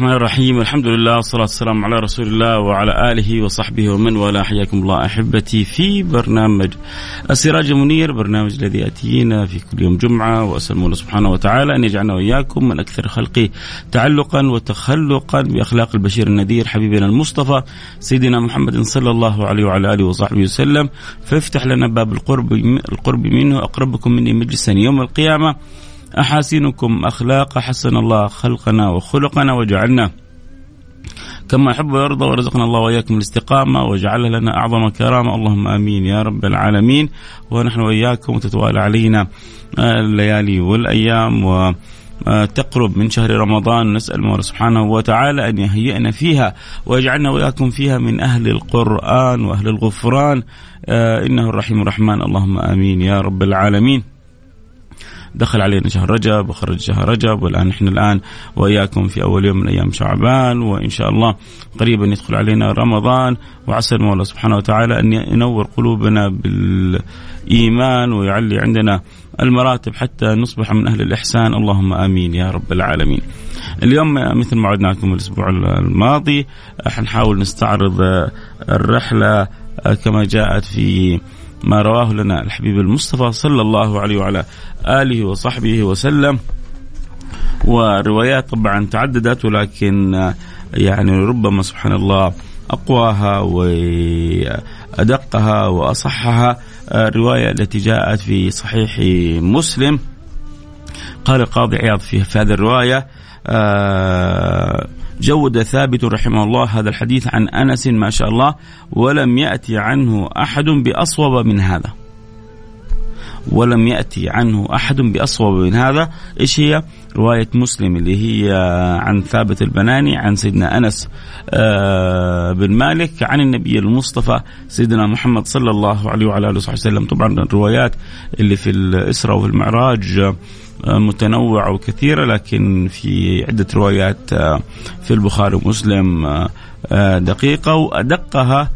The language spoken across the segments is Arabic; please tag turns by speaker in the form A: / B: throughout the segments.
A: الرحمن الرحيم. الحمد لله والصلاة والسلام على رسول الله وعلى آله وصحبه ومن والاه. حياكم الله أحبتي في برنامج السراج المنير برنامج الذي يأتينا في كل يوم جمعة. وأسأل الله سبحانه وتعالى أن يجعلنا وإياكم من أكثر خلقه تعلقا وتخلقا بأخلاق البشير النذير حبيبنا المصطفى سيدنا محمد صلى الله عليه وعلى آله وصحبه وسلم. فافتح لنا باب القرب القرب منه. أقربكم مني مجلسا يوم القيامة. أحاسنكم أخلاق حسن الله خلقنا وخلقنا وجعلنا. كما يحب ويرضى ورزقنا الله وإياكم الاستقامة وجعلها لنا أعظم كرامة. اللهم آمين يا رب العالمين. ونحن وإياكم تتوالى علينا. الليالي والأيام و تقرب من شهر رمضان. نسأل الله سبحانه وتعالى أن يهيئنا فيها ويجعلنا وإياكم فيها من أهل القرآن وأهل الغفران. إنه الرحيم الرحمن. اللهم آمين يا رب العالمين. دخل علينا شهر رجب وخرج شهر رجب والآن نحن الآن وإياكم في أول يوم من أيام شعبان وإن شاء الله قريبا يدخل علينا رمضان وعسى المولى سبحانه وتعالى أن ينور قلوبنا بالإيمان ويعلي عندنا المراتب حتى نصبح من أهل الإحسان اللهم آمين يا رب العالمين. اليوم مثل ما وعدناكم الأسبوع الماضي حنحاول نستعرض الرحلة كما جاءت في ما رواه لنا الحبيب المصطفى صلى الله عليه وعلى آله وصحبه وسلم. وروايات طبعا تعددت ولكن يعني ربما سبحان الله أقواها وأدقها وأصحها. الرواية التي جاءت في صحيح مسلم. قال القاضي عياض في, في هذه الرواية آه جود ثابت رحمه الله هذا الحديث عن أنس ما شاء الله ولم يأتي عنه أحد بأصوب من هذا. ولم يأتي عنه أحد بأصوب من هذا، إيش هي؟ رواية مسلم اللي هي عن ثابت البناني عن سيدنا أنس آه، بن مالك عن النبي المصطفى سيدنا محمد صلى الله عليه وعلى آله وصحبه وسلم، طبعا الروايات اللي في الإسراء وفي المعراج متنوعة وكثيرة لكن في عدة روايات آه، في البخاري ومسلم آه، دقيقة وأدقها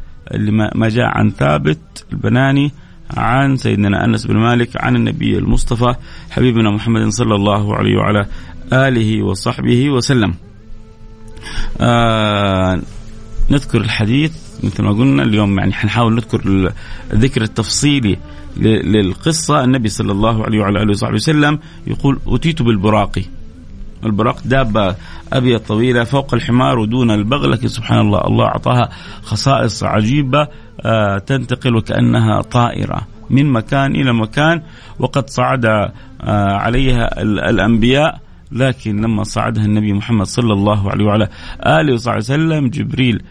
A: ما جاء عن ثابت البناني عن سيدنا أنس بن مالك عن النبي المصطفى حبيبنا محمد صلى الله عليه وعلى آله وصحبه وسلم. آه نذكر الحديث مثل ما قلنا اليوم يعني حنحاول نذكر الذكر التفصيلي للقصة. النبي صلى الله عليه وعلى آله وصحبه وسلم يقول أتيت بالبراق. البراق دابة أبيض طويلة فوق الحمار ودون البغل لكن سبحان الله الله أعطاها خصائص عجيبة آه، تنتقل وكأنها طائرة من مكان إلى مكان وقد صعد آه، عليها الأنبياء. لكن لما صعدها النبي محمد صلى الله عليه وعلى آله وصحبه وسلم جبريل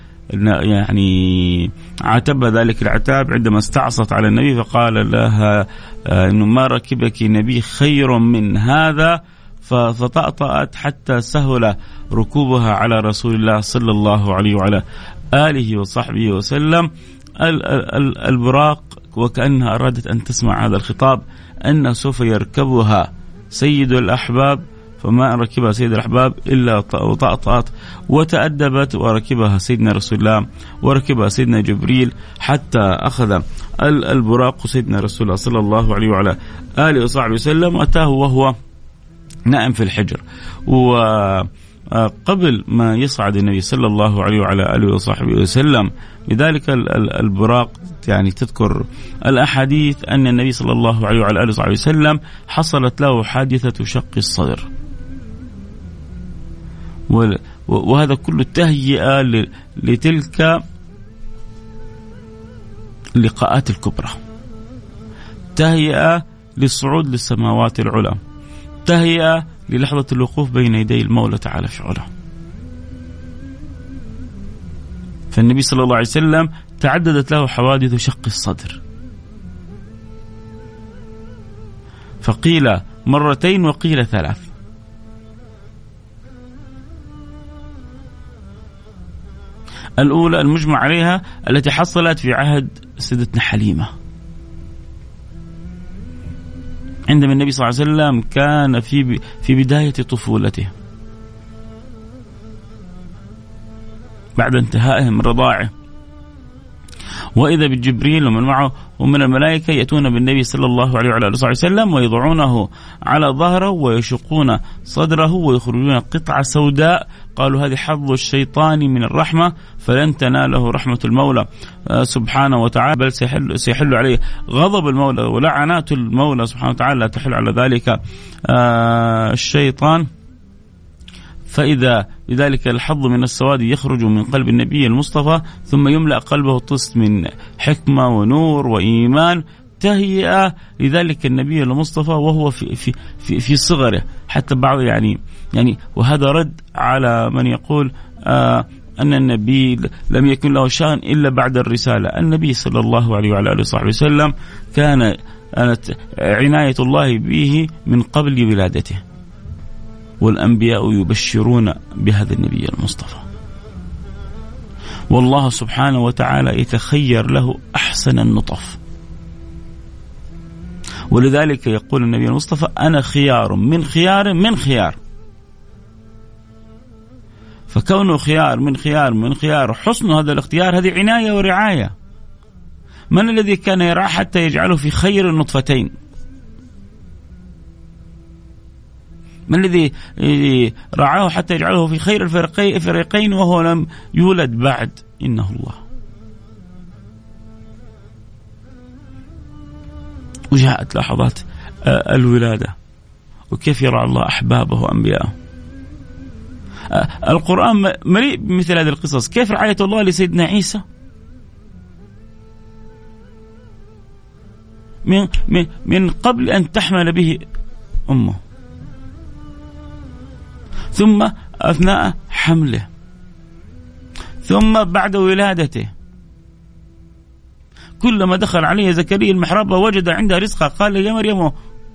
A: يعني عاتبها ذلك العتاب عندما استعصت على النبي فقال لها آه، إنه ما ركبك نبي خير من هذا؟ فطأطأت حتى سهل ركوبها على رسول الله صلى الله عليه وعلى آله وصحبه وسلم. البراق وكأنها أرادت أن تسمع هذا الخطاب أن سوف يركبها. سيد الأحباب فما ركبها سيد الأحباب إلا وطأطأت وتأدبت وركبها سيدنا رسول الله وركبها سيدنا جبريل حتى أخذ البراق سيدنا رسول الله صلى الله عليه وعلى آله وصحبه وسلم أتاه وهو نائم في الحجر و قبل ما يصعد النبي صلى الله عليه وعلى آله وصحبه وسلم لذلك البراق يعني تذكر الأحاديث أن النبي صلى الله عليه وعلى آله وصحبه وسلم حصلت له حادثة شق الصدر. وهذا كله تهيئه لتلك اللقاءات الكبرى. تهيئة للصعود للسماوات العلى. تهيئة للحظة الوقوف بين يدي المولى تعالى في علاه. فالنبي صلى الله عليه وسلم تعددت له حوادث شق الصدر. فقيل مرتين وقيل ثلاث. الأولى المجمع عليها التي حصلت في عهد سيدتنا حليمة. عندما النبي صلى الله عليه وسلم كان في في بداية طفولته. بعد انتهائه من رضاعه. وإذا بجبريل ومن معه ومن الملائكة يأتون بالنبي صلى الله عليه وعلى آله وسلم ويضعونه على ظهره ويشقون صدره ويخرجون قطعة سوداء. قالوا هذه حظ الشيطان من الرحمة فلن تناله رحمة المولى. آه، سبحانه وتعالى بل سيحل, سيحل عليه غضب المولى ولعنات المولى سبحانه وتعالى. لا تحل على ذلك. آه، الشيطان فإذا بذلك الحظ من السواد يخرج من قلب النبي المصطفى ثم يملأ قلبه طست من حكمة ونور وإيمان تهيئة لذلك النبي المصطفى وهو في في في, في صغره. حتى بعض يعني يعني وهذا رد على من يقول آه أن النبي لم يكن له شأن إلا بعد الرسالة. النبي صلى الله عليه وعلى آله وصحبه وسلم كان عناية الله به من قبل ولادته. والأنبياء يبشرون بهذا النبي المصطفى. والله سبحانه وتعالى يتخير له أحسن النطف. ولذلك يقول النبي المصطفى أنا خيار من خيار من خيار. فكونه خيار من خيار من خيار حسن هذا الاختيار هذه عناية ورعاية. من الذي كان يرعى حتى يجعله في خير النطفتين؟ من الذي رعاه حتى يجعله في خير الفريقين وهو لم يولد بعد. إنه الله. وجاءت لحظات آه، الولادة. وكيف يرعى الله أحبابه وأنبياءه. آه، القرآن مليء بمثل هذه القصص. كيف رعاية الله لسيدنا عيسى؟ من من قبل أن تحمل به أمه. ثم أثناء حمله. ثم بعد ولادته. كلما دخل عليه زكريا المحراب وجد عندها رزقا قال يا مريم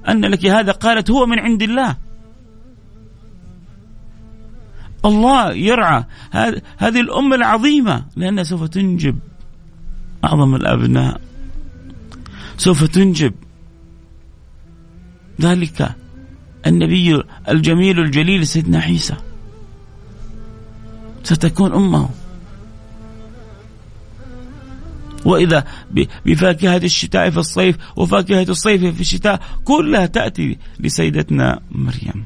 A: أن لك هذا؟ قالت هو من عند الله. الله يرعى هذه الأمة العظيمة لأنها سوف تنجب أعظم الأبناء. سوف تنجب. ذلك النبي الجميل الجليل سيدنا عيسى. ستكون أمه. وإذا بفاكهة الشتاء في الصيف وفاكهة الصيف في الشتاء كلها تأتي لسيدتنا مريم.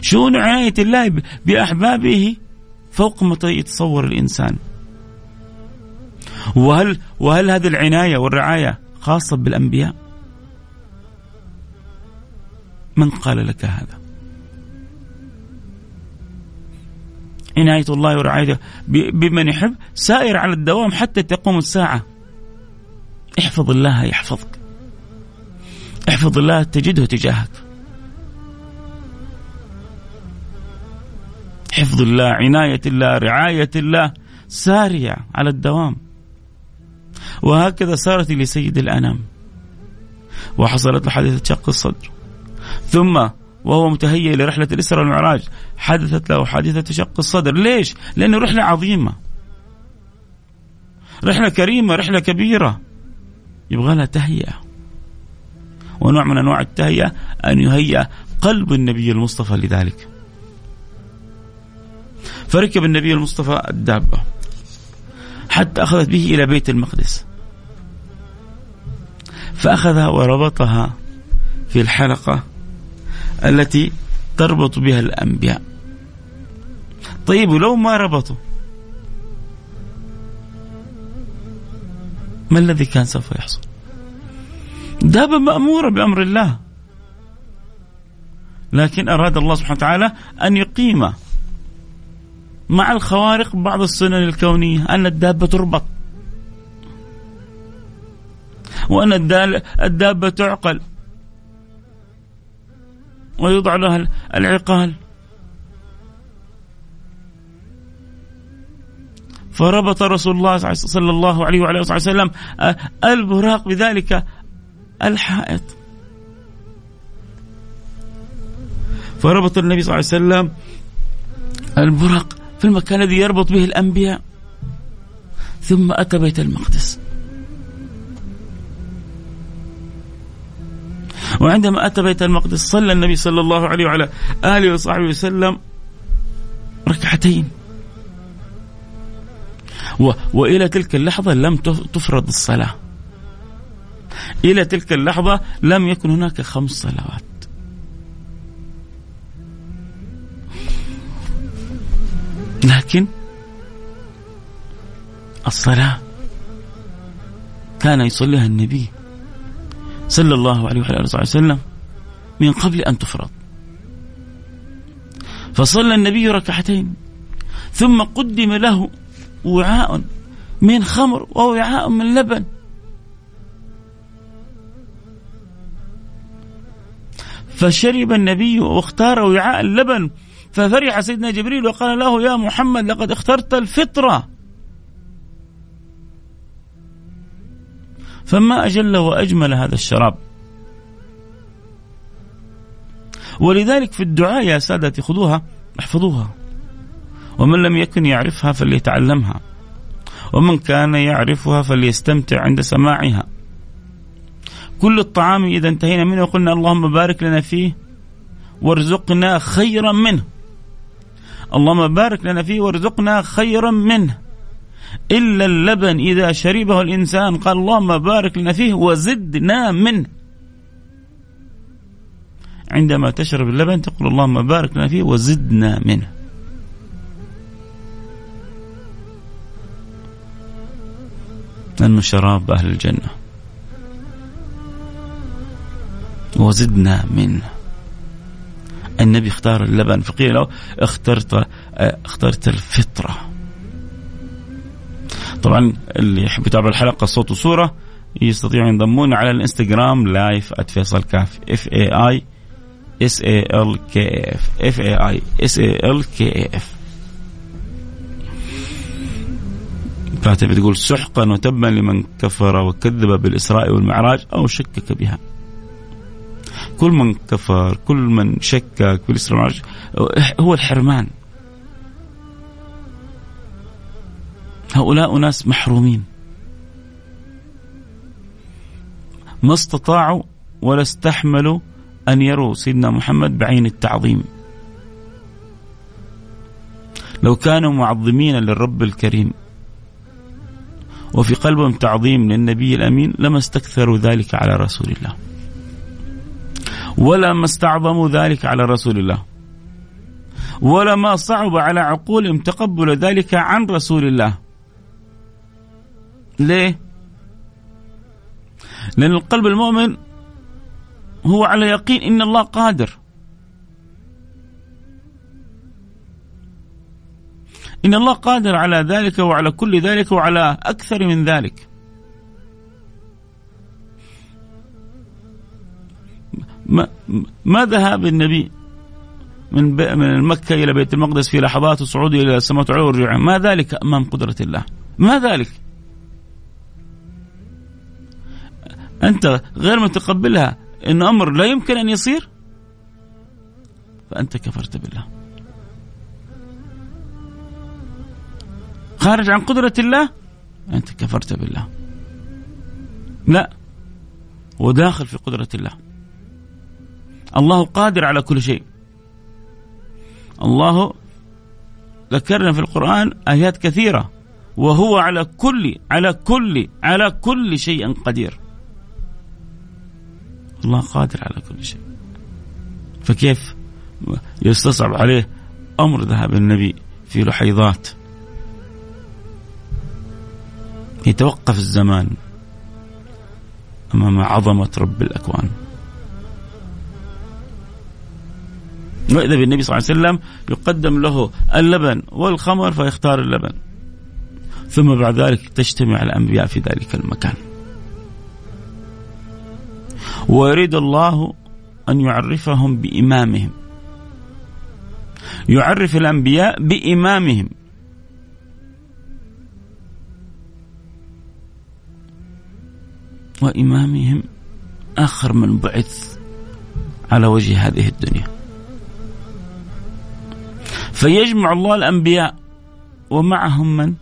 A: شؤون عناية الله بأحبابه فوق ما يتصور الإنسان. وهل وهل هذه العناية والرعاية خاصة بالأنبياء؟ من قال لك هذا؟ عناية الله ورعايته بمن يحب سائر على الدوام حتى تقوم الساعة. احفظ الله يحفظك. احفظ الله تجده تجاهك. حفظ الله عناية الله رعاية الله سارية على الدوام. وهكذا صارت لسيد الأنام. وحصلت له حادثة شق الصدر. ثم وهو متهيئ لرحلة الإسراء والمعراج حدثت له حادثة شق الصدر. ليش؟ لأنه رحلة عظيمة. رحلة كريمة رحلة كبيرة. يبغى لها تهيئة. ونوع من أنواع التهيئة أن يهيئ قلب النبي المصطفى لذلك. فركب النبي المصطفى الدابة. حتى أخذت به إلى بيت المقدس. فأخذها وربطها في الحلقة التي تربط بها الأنبياء. طيب ولو ما ربطوا ما الذي كان سوف يحصل؟ دابة مأمورة بأمر الله. لكن أراد الله سبحانه وتعالى أن يقيم مع الخوارق بعض السنن الكونية أن الدابة تربط وأن الدابة تعقل. ويوضع لها العقال. فربط رسول الله صلى الله عليه وعلى آله وسلم آه، البراق بذلك الحائط. فربط النبي صلى الله عليه وسلم البراق في المكان الذي يربط به الأنبياء. ثم أتى بيت المقدس. وعندما أتى بيت المقدس صلى النبي صلى الله عليه وعلى آله وصحبه وسلم ركعتين. و... وإلى تلك اللحظة لم تفرض الصلاة. إلى تلك اللحظة لم يكن هناك خمس صلوات. لكن الصلاة كان يصليها النبي. صلى الله عليه وعلى آله وسلم من قبل أن تفرض. فصلى النبي ركعتين ثم قدم له وعاء من خمر ووعاء من لبن. فشرب النبي واختار وعاء اللبن ففرح سيدنا جبريل وقال له يا محمد لقد اخترت الفطرة فما أجل وأجمل هذا الشراب. ولذلك في الدعاء يا سادتي خذوها احفظوها. ومن لم يكن يعرفها فليتعلمها. ومن كان يعرفها فليستمتع عند سماعها. كل الطعام إذا انتهينا منه وقلنا اللهم بارك لنا فيه وارزقنا خيرا منه. اللهم بارك لنا فيه وارزقنا خيرا منه. إلا اللبن إذا شربه الإنسان. قال اللهم بارك لنا فيه وزدنا منه. عندما تشرب اللبن تقول اللهم بارك لنا فيه وزدنا منه. لأنه شراب أهل الجنة. وزدنا منه. النبي اختار اللبن. فقيل له اخترت اخترت الفطرة. طبعا اللي يحب يتابع الحلقة صوت وصورة يستطيعوا ينضمون على الإنستغرام live @فيصل كاف F A I S A L K F F A I S A L K F فاتبة تقول سحقا وتبا لمن كفر وكذب بالإسراء والمعراج أو شكك بها. كل من كفر كل من شكك بالإسراء والمعراج هو الحرمان. هؤلاء ناس محرومين. ما استطاعوا ولا استحملوا أن يروا سيدنا محمد بعين التعظيم. لو كانوا معظمين للرب الكريم وفي قلبهم تعظيم للنبي الأمين لما استكثروا ذلك على رسول الله. ولما استعظموا ذلك على رسول الله. ولما صعب على عقولهم تقبل ذلك عن رسول الله. ليه؟ لأن القلب المؤمن هو على يقين إن الله قادر. إن الله قادر على ذلك وعلى كل ذلك وعلى أكثر من ذلك. ما, ما ذهب النبي من من مكة إلى بيت المقدس في لحظات وصعوده إلى السماء العلى والرجوع ما ذلك أمام قدرة الله؟ ما ذلك؟ أنت غير متقبلها إن أمر لا يمكن أن يصير؟ فأنت كفرت بالله. خارج عن قدرة الله أنت كفرت بالله. لا وداخل في قدرة الله. الله قادر على كل شيء. الله ذكرنا في القرآن آيات كثيرة وهو على كل على كل على كل شيء قدير. الله قادر على كل شيء. فكيف يستصعب عليه أمر ذهاب النبي في لحيضات؟ يتوقف الزمان أمام عظمة رب الأكوان. وإذا بالنبي صلى الله عليه وسلم يقدم له اللبن والخمر فيختار اللبن. ثم بعد ذلك تجتمع الأنبياء في ذلك المكان. ويريد الله أن يعرفهم بإمامهم. يعرف الأنبياء بإمامهم. وإمامهم آخر من بعث على وجه هذه الدنيا. فيجمع الله الأنبياء ومعهم من؟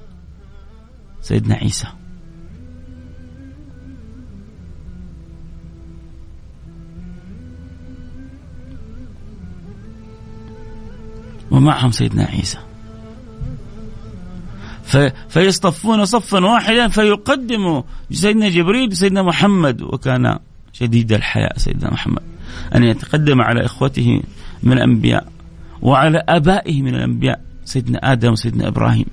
A: سيدنا عيسى. ومعهم سيدنا عيسى. فيصطفون صفا واحدا فيقدم سيدنا جبريل سيدنا محمد وكان شديد الحياء سيدنا محمد. أن يتقدم على إخوته من الأنبياء وعلى آبائه من الأنبياء سيدنا آدم وسيدنا إبراهيم.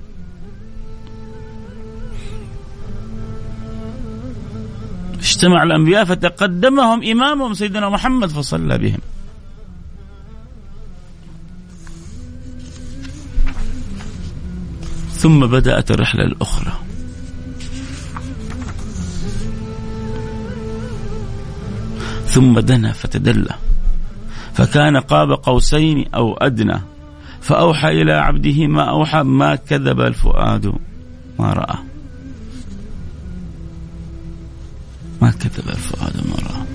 A: اجتمع الأنبياء فتقدمهم إمامهم سيدنا محمد فصلى بهم. ثم بدأت الرحلة الأخرى. ثم دنا فتدلى. فكان قاب قوسين أو أدنى. فأوحى إلى عبده ما أوحى ما كذب الفؤاد. ما رأى. ما كذب الفؤاد ما رأى.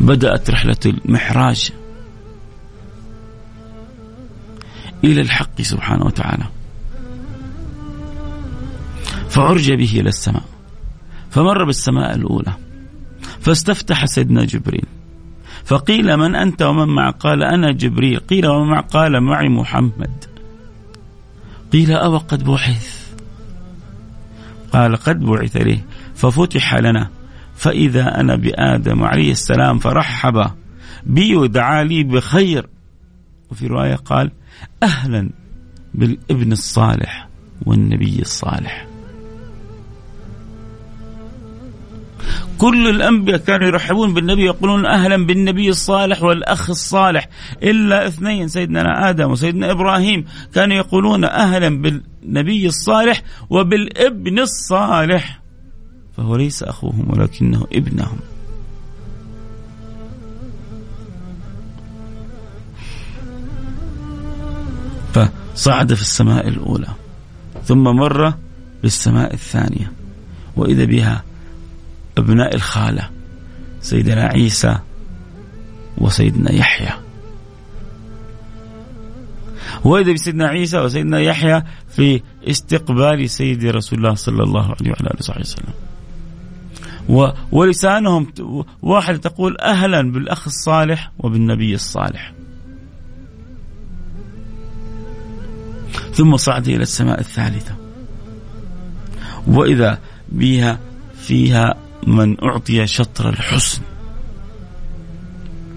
A: بدأت رحلة المحراج إلى الحق سبحانه وتعالى. فعرج به إلى السماء فمر بالسماء الأولى فاستفتح سيدنا جبريل فقيل من أنت ومن معك؟ قال أنا جبريل قيل ومن معك؟ قال معي محمد. قيل أو قد بعث؟ قال قد بعث لي ففتح لنا فإذا أنا بآدم عليه السلام فرحب بي ودعا لي بخير. وفي رواية قال أهلا بالابن الصالح والنبي الصالح. كل الأنبياء كانوا يرحبون بالنبي يقولون أهلا بالنبي الصالح والأخ الصالح. إلا اثنين سيدنا آدم وسيدنا إبراهيم كانوا يقولون أهلا بالنبي الصالح وبالابن الصالح. فهو ليس أخوهم ولكنه ابنهم. فصعد في السماء الأولى ثم مر بالسماء الثانية وإذا بها أبناء الخالة سيدنا عيسى وسيدنا يحيى وإذا بسيدنا عيسى وسيدنا يحيى في استقبال سيدي رسول الله صلى الله عليه وعلى آله وصحبه وسلم. ولسانهم واحد تقول أهلا بالأخ الصالح وبالنبي الصالح. ثم صعد إلى السماء الثالثة. وإذا بها فيها من أعطي شطر الحسن.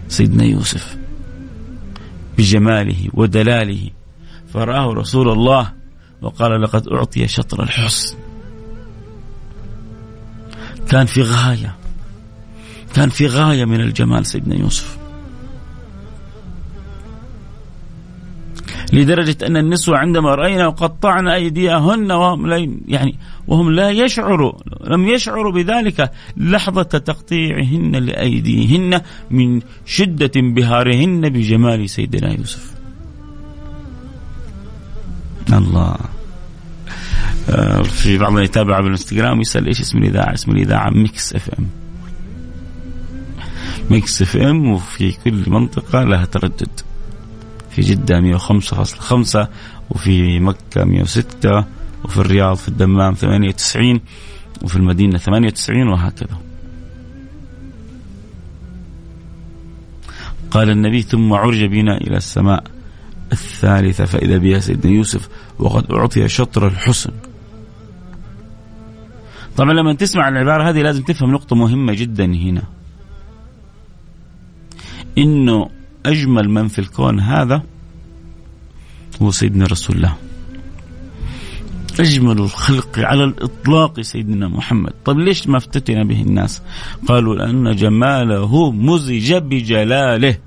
A: سيدنا يوسف بجماله ودلاله فرآه رسول الله وقال لقد أعطي شطر الحسن. كان في غاية كان في غاية من الجمال سيدنا يوسف. لدرجة أن النسوة عندما رأينا قطعن أيديهن وهم يعني وهم لا يشعروا لم يشعروا بذلك لحظة تقطيعهن لأيديهن من شدة انبهارهن بجمال سيدنا يوسف الله آه، في بعض يتابع بالانستغرام يسأل إيش اسم الإذاعة؟ اسم الإذاعة Mix FM. Mix FM وفي كل منطقة لها تردد. في جدة 105.5 وفي مكة 106 وفي الرياض في الدمام 98 وفي المدينة 98 وهكذا. قال النبي ثم عرج بنا إلى السماء الثالثة فإذا بها سيدنا يوسف وقد أعطي شطر الحسن. طبعا لما تسمع العبارة هذه لازم تفهم نقطة مهمة جدا هنا. إنه أجمل من في الكون هذا هو سيدنا رسول الله. أجمل الخلق على الإطلاق سيدنا محمد. طيب ليش ما افتتن به الناس؟ قالوا لأن جماله مزج بجلاله.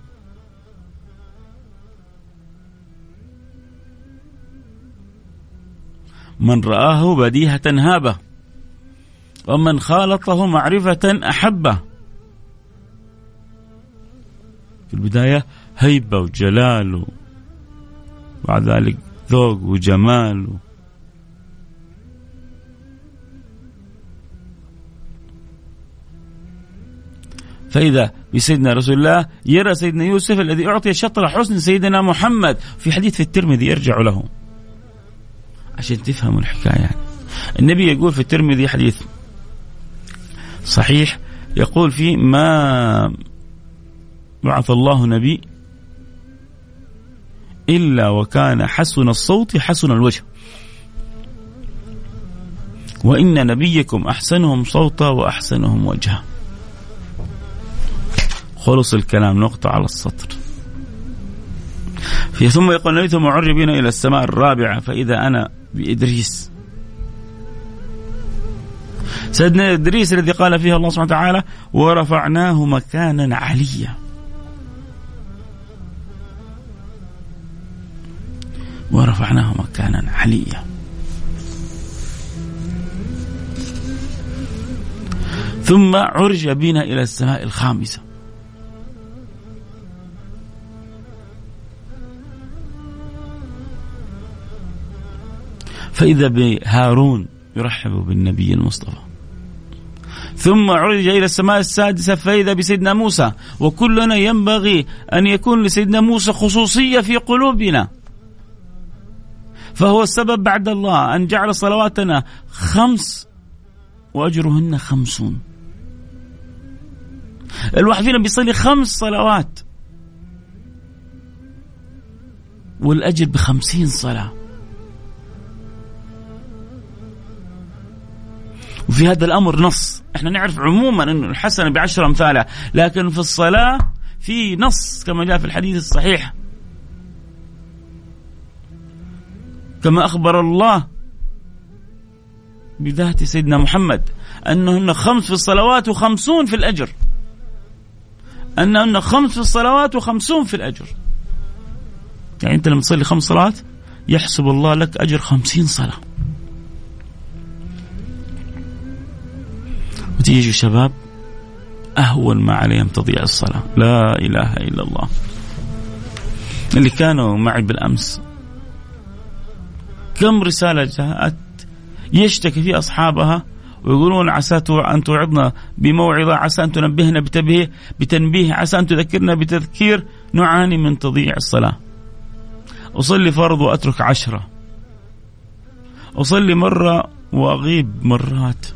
A: من رآه بديهة هابه ومن خالطه معرفة أحبه. في البداية هيبة وجلال وبعد ذلك ذوق وجمال فإذا بسيدنا رسول الله يرى سيدنا يوسف الذي أعطي شطر حسن سيدنا محمد. في حديث في الترمذي يرجع له. عشان تفهموا الحكاية. النبي يقول في الترمذي حديث صحيح يقول فيه ما بعث الله نبي إلا وكان حسن الصوت حسن الوجه. وإن نبيكم أحسنهم صوتا وأحسنهم وجها. خلص الكلام نقطة على السطر. في ثم يقول النبي ثم عرج بنا إلى السماء الرابعة فإذا أنا بإدريس. سيدنا إدريس الذي قال فيها الله سبحانه وتعالى ورفعناه مكانا عليا. ورفعناه مكانا عليا. ثم عرج بنا إلى السماء الخامسة. فإذا بهارون يرحب بالنبي المصطفى. ثم عرج إلى السماء السادسة فإذا بسيدنا موسى وكلنا ينبغي أن يكون لسيدنا موسى خصوصية في قلوبنا. فهو السبب بعد الله أن جعل صلواتنا خمس وأجرهن خمسون. الواحد فينا بيصلي خمس صلوات. والأجر بخمسين صلاة. وفي هذا الأمر نص. إحنا نعرف عموما إنه الحسنة بعشر أمثالها لكن في الصلاة في نص كما جاء في الحديث الصحيح. كما أخبر الله بذات سيدنا محمد أنهن خمس في الصلوات وخمسون في الأجر. أنهن خمس في الصلوات وخمسون في الأجر. يعني أنت لما تصلي خمس صلوات يحسب الله لك أجر خمسين صلاة. وتيجي شباب أهون ما عليهم تضيع الصلاة. لا إله إلا الله. اللي كانوا معي بالأمس كم رسالة جاءت يشتكي في أصحابها ويقولون عسى أن توعظنا بموعظة عسى أن تنبهنا بتنبيه بتنبيه عسى أن تذكرنا بتذكير نعاني من تضييع الصلاة. أصلي فرض وأترك عشرة. أصلي مرة وأغيب مرات.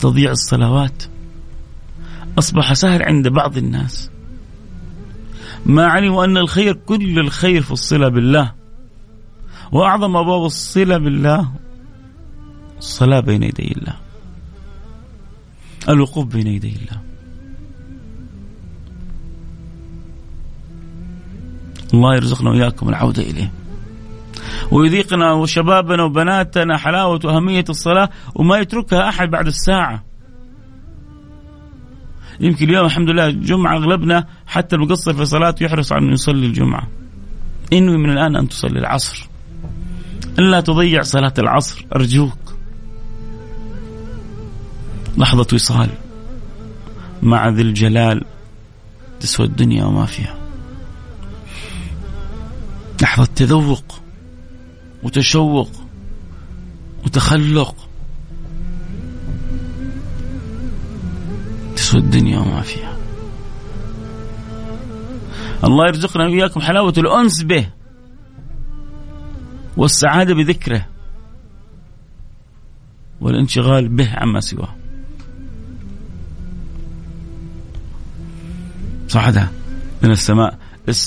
A: تضيع الصلوات. أصبح سهل عند بعض الناس. ما علموا أن الخير كل الخير في الصلة بالله. وأعظم أبواب الصلة بالله الصلاة بين يدي الله. الوقوف بين يدي الله. الله يرزقنا وإياكم العودة إليه. ويذيقنا وشبابنا وبناتنا حلاوة وأهمية الصلاة وما يتركها أحد بعد الساعة. يمكن اليوم الحمد لله الجمعة أغلبنا حتى المقصر في صلاته يحرص على أن يصلي الجمعة. انوي من الآن أن تصلي العصر. ألا تضيع صلاة العصر أرجوك. لحظة وصال مع ذي الجلال تسوى الدنيا وما فيها. لحظة تذوق. وتشوق وتخلق تسوى الدنيا وما فيها. الله يرزقنا وإياكم حلاوة الأنس به والسعادة بذكره والانشغال به عما سواه. صعد من السماء.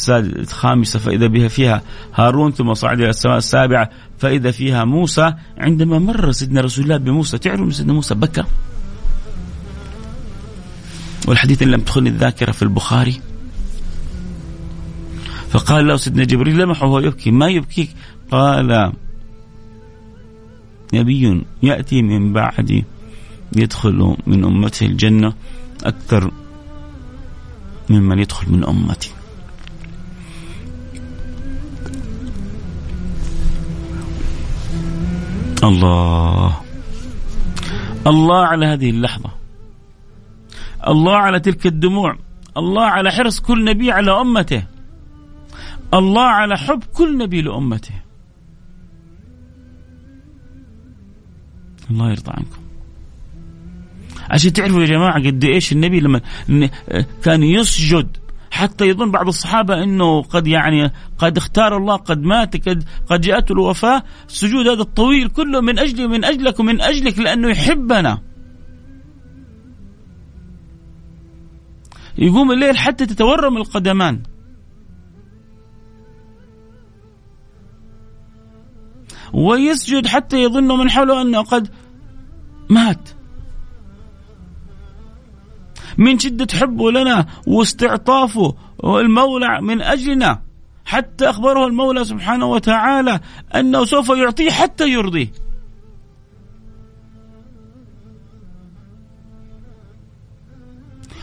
A: الخامسة فإذا بها فيها هارون ثم صعد إلى السماء السابعة فإذا فيها موسى. عندما مر سيدنا رسول الله بموسى تعرف سيدنا موسى بكى؟ والحديث اللي لم تخن الذاكرة في البخاري. فقال له سيدنا جبريل لمح وهو يبكي؟ ما يبكيك؟ قال نبي يأتي من بعدي يدخل من أمته الجنة أكثر ممن يدخل من أمتي. الله. الله على هذه اللحظة. الله على تلك الدموع. الله على حرص كل نبي على أمته. الله على حب كل نبي لأمته. الله يرضى عنكم. عشان تعرفوا يا جماعة قد إيش النبي لما كان يسجد حتى يظن بعض الصحابة أنه قد يعني قد اختار الله قد مات قد, قد جاءته الوفاة. السجود هذا الطويل كله من أجلي ومن أجلك ومن أجلك لأنه يحبنا. يقوم الليل حتى تتورم القدمان. ويسجد حتى يظن من حوله أنه قد مات. من شدة حبه لنا واستعطافه المولى من أجلنا. حتى أخبره المولى سبحانه وتعالى أنه سوف يعطيه حتى يرضيه.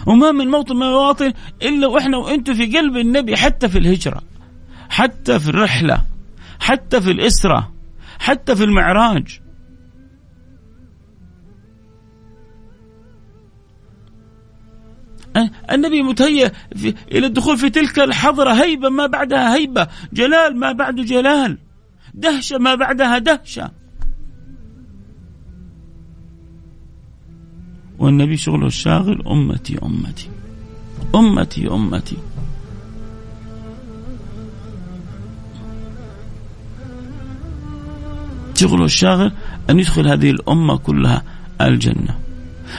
A: وما من موطن من المواطن إلا وإحنا وإنتم في قلب النبي حتى في الهجرة حتى في الرحلة حتى في الإسرة حتى في المعراج. النبي متهيأ إلى الدخول في تلك الحضرة هيبة ما بعدها هيبة. جلال ما بعده جلال. دهشة ما بعدها دهشة. والنبي شغله الشاغل أمتي أمتي. أمتي أمتي. شغله الشاغل أن يدخل هذه الأمة كلها الجنة.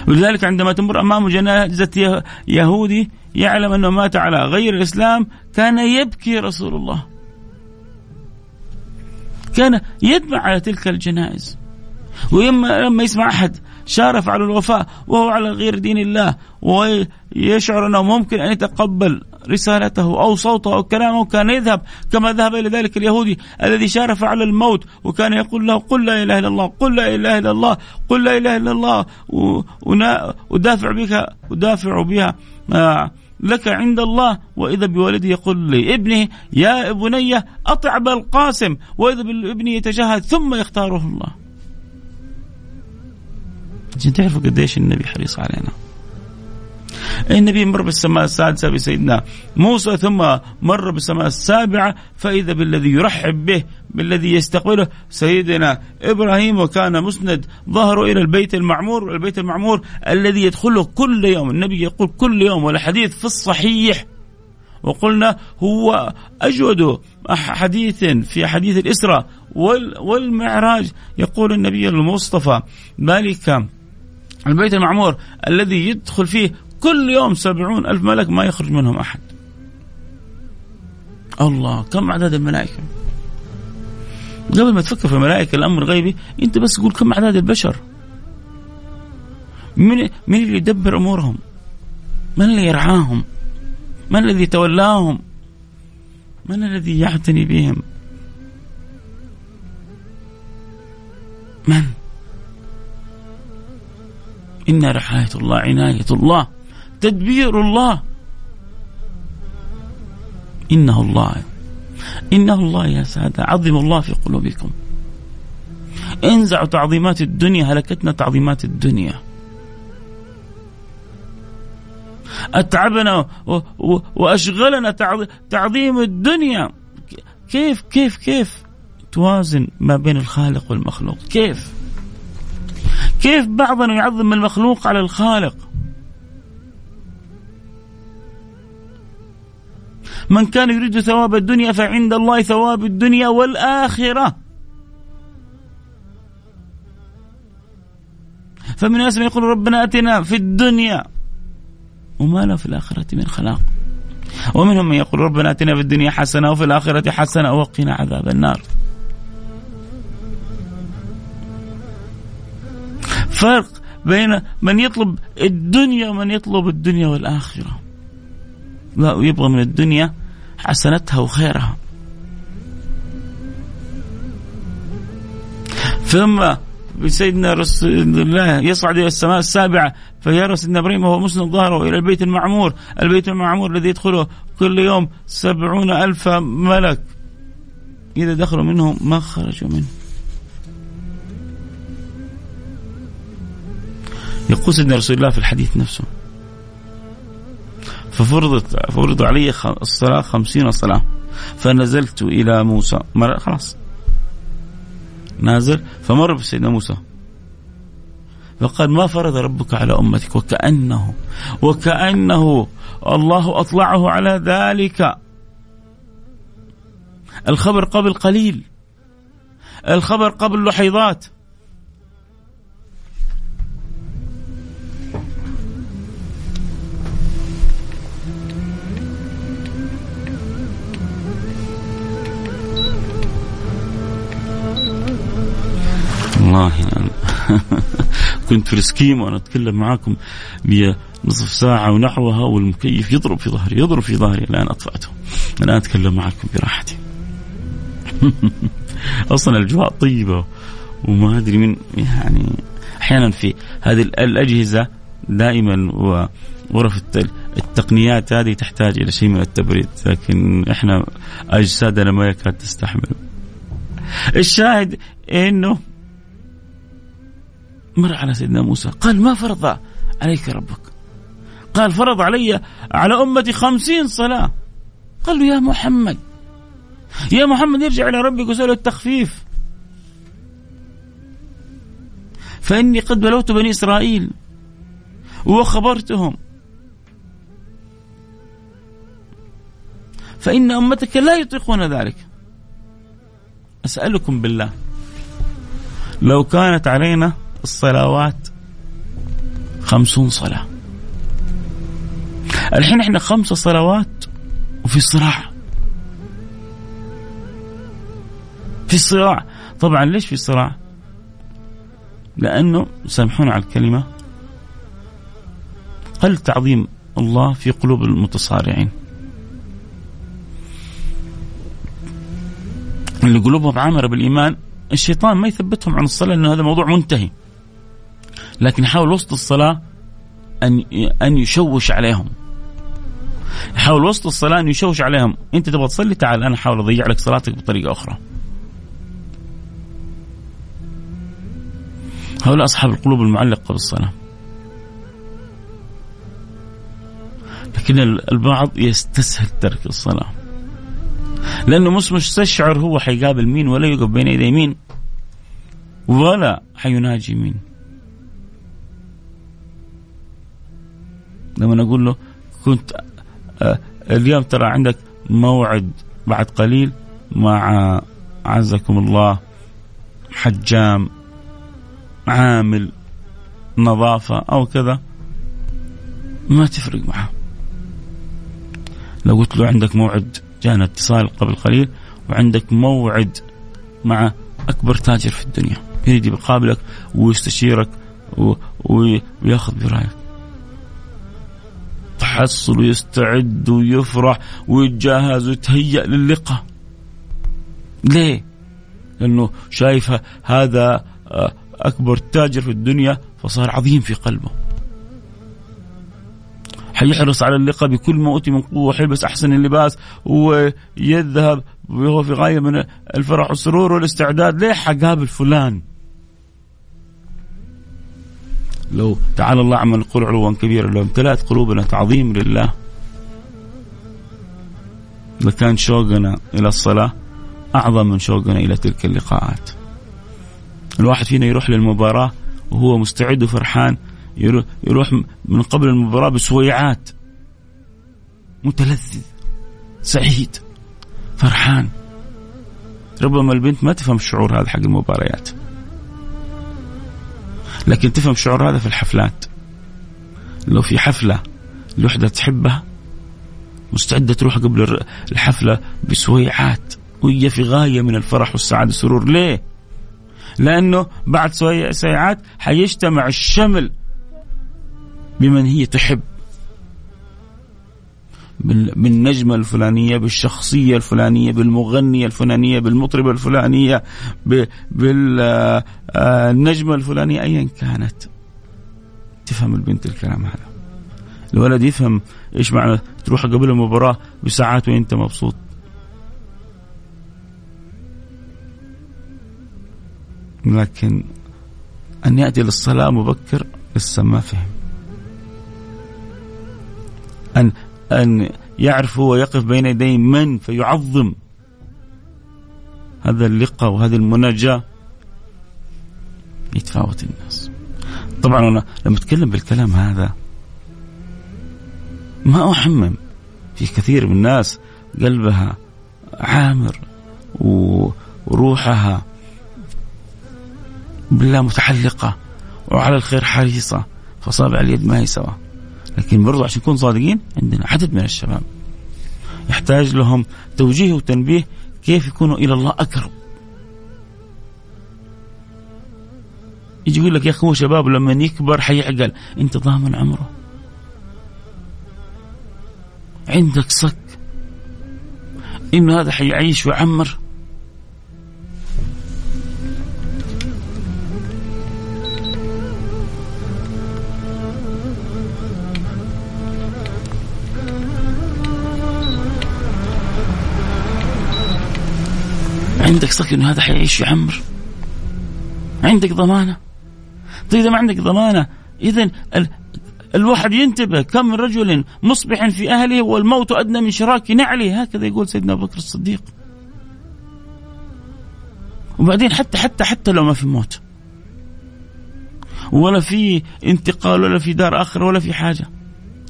A: ولذلك عندما تمر امامه جنازة يهودي يعلم أنه مات على غير الإسلام كان يبكي رسول الله. كان يدمع على تلك الجنائز. ولما لما يسمع أحد شارف على الوفاء وهو على غير دين الله ويشعر أنه ممكن أن يتقبل رسالته أو صوته أو كلامه كان يذهب كما ذهب إلى ذلك اليهودي الذي شارف على الموت وكان يقول له قل لا إله إلا الله قل لا إله إلا الله قل لا إله إلا الله ودافع بك ودافع بها آه، لك عند الله. وإذا بوالده يقول لابنه يا بني اطع بالقاسم وإذا بالابن يتجاهل ثم يختاره الله. عشان تعرفوا قديش النبي حريص علينا. النبي مر بالسماء السادسة بسيدنا موسى ثم مر بالسماء السابعة فإذا بالذي يرحب به بالذي يستقبله سيدنا إبراهيم وكان مسند ظهره إلى البيت المعمور البيت المعمور الذي يدخله كل يوم. النبي يقول كل يوم والحديث في الصحيح. وقلنا هو أجود حديث في حديث الإسراء والمعراج. يقول النبي المصطفى ذلك البيت المعمور الذي يدخل فيه كل يوم سبعون ألف ملك ما يخرج منهم أحد. الله كم عدد الملائكة؟ قبل ما تفكر في ملائكة الأمر غيبي. أنت بس قول كم أعداد البشر؟ من من اللي يدبر أمورهم؟ من اللي يرعاهم؟ من الذي تولاهم؟ من الذي يعتني بهم؟ من؟ إن رعاية الله عناية الله. تدبير الله. إنه الله. إنه الله يا سادة. عظم الله في قلوبكم. انزعوا تعظيمات الدنيا هلكتنا تعظيمات الدنيا. أتعبنا وأشغلنا تعظيم الدنيا. كيف كيف كيف؟ توازن ما بين الخالق والمخلوق. كيف؟ كيف بعضنا يعظم المخلوق على الخالق؟ من كان يريد ثواب الدنيا فعند الله ثواب الدنيا والآخرة فمن الناس من يقول ربنا أتنا في الدنيا وما له في الآخرة من خلاق ومنهم من يقول ربنا آتنا في الدنيا حسنة وفي الآخرة حسنة وقنا عذاب النار. فرق بين من يطلب الدنيا ومن يطلب الدنيا والآخرة. لا يبغى من الدنيا حسنتها وخيرها. ثم بسيدنا رسول الله يصعد إلى السماء السابعة فيرى سيدنا إبراهيم وهو مسند ظهره إلى البيت المعمور، البيت المعمور الذي يدخله كل يوم سبعون ألف ملك. إذا دخلوا منه ما خرجوا منه. يقول سيدنا رسول الله في الحديث نفسه. ففرضت فرض علي الصلاة خمسين صلاة. فنزلت إلى موسى. خلاص. نازل. فمر بسيدنا موسى. فقال ما فرض ربك على أمتك. وكأنه وكأنه الله أطلعه على ذلك. الخبر قبل قليل. الخبر قبل لحظات والله كنت في السكيم وأنا أتكلم معاكم بنصف ساعة ونحوها والمكيف يضرب في ظهري يضرب في ظهري. الآن أطفأته. الآن أتكلم معكم براحتي. أصلا الأجواء طيبة وما أدري من يعني أحيانا في هذه الأجهزة دائما وغرف التقنيات هذه تحتاج إلى شيء من التبريد لكن إحنا أجسادنا ما يكاد تستحمل. الشاهد إنه مر على سيدنا موسى. قال ما فرض عليك ربك؟ قال فرض علي على أمتي خمسين صلاة. قال له يا محمد يا محمد ارجع إلى ربك وسأله التخفيف. فإني قد بلوت بني إسرائيل وخبرتهم. فإن أمتك لا يطيقون ذلك. أسألكم بالله لو كانت علينا الصلوات خمسون صلاة. الحين إحنا خمس صلوات وفي صراع في صراع طبعا ليش في صراع لأنه سامحونا على الكلمة. قل تعظيم الله في قلوب المتصارعين. اللي قلوبهم عامرة بالإيمان الشيطان ما يثبتهم عن الصلاة لأنه هذا موضوع منتهي. لكن يحاول وسط الصلاة أن أن يشوش عليهم. يحاول وسط الصلاة أن يشوش عليهم. أنت تبغى تصلي تعال أنا أحاول أضيع لك صلاتك بطريقة أخرى. هؤلاء أصحاب القلوب المعلقة بالصلاة. لكن البعض يستسهل ترك الصلاة. لأنه مش مستشعر هو حيقابل مين ولا يقف بين يدي مين ولا حيناجي مين. لما أقول له كنت آه، اليوم ترى عندك موعد بعد قليل مع عزكم الله حجام عامل نظافة أو كذا. ما تفرق معه. لو قلت له عندك موعد جانا اتصال قبل قليل وعندك موعد مع أكبر تاجر في الدنيا يريد يقابلك ويستشيرك وياخذ برأيك. تحصل ويستعد ويفرح ويتجهز ويتهيأ للقاء. ليه؟ لأنه شايف هذا آه، أكبر تاجر في الدنيا فصار عظيم في قلبه. حيحرص على اللقاء بكل ما أوتي من قوة حيلبس أحسن اللباس ويذهب وهو في غاية من الفرح والسرور والاستعداد. ليه حقابل فلان؟ لو تعالى الله عما نقول علوا كبيرا لو امتلأت قلوبنا تعظيم لله. لكان شوقنا إلى الصلاة أعظم من شوقنا إلى تلك اللقاءات. الواحد فينا يروح للمباراة وهو مستعد وفرحان يروح من قبل المباراة بسويعات. متلذذ سعيد فرحان. ربما البنت ما تفهم الشعور هذا حق المباريات. لكن تفهم الشعور هذا في الحفلات. لو في حفلة لوحدة تحبها مستعدة تروح قبل الحفلة بسويعات وهي في غاية من الفرح والسعادة والسرور ليه؟ لأنه بعد سويعات حيجتمع الشمل بمن هي تحب. بالنجمة الفلانية بالشخصية الفلانية بالمغنية الفلانية بالمطربة الفلانية بالنجمة الفلانية أيا كانت. تفهم البنت الكلام هذا. الولد يفهم إيش معنى تروح قبل المباراة بساعات وأنت مبسوط. لكن أن يأتي للصلاة مبكر لسه ما فهم. أن أن يعرف ويقف بين يدي من فيعظم. هذا اللقاء وهذه المناجاة يتفاوت الناس. طبعا أنا لما أتكلم بالكلام هذا ما أحمم. في كثير من الناس قلبها عامر وروحها بالله متحلقة وعلى الخير حريصة فصابع اليد ما هي سوا لكن برضو عشان نكون صادقين عندنا عدد من الشباب. يحتاج لهم توجيه وتنبيه كيف يكونوا إلى الله أقرب. يجي يقول لك يا أخي هو شباب لما يكبر حيعقل. أنت ضامن عمره. عندك صك. إنه هذا حيعيش ويعمر. عندك صك إنه هذا حيعيش يعمر عندك ضمانة؟ طيب إذا ما عندك ضمانة اذا ال... الواحد ينتبه كم رجل مصبح في أهله والموت أدنى من شراك نعله هكذا يقول سيدنا أبو بكر الصديق. وبعدين حتى حتى حتى لو ما في موت ولا في انتقال ولا في دار اخره ولا في حاجة.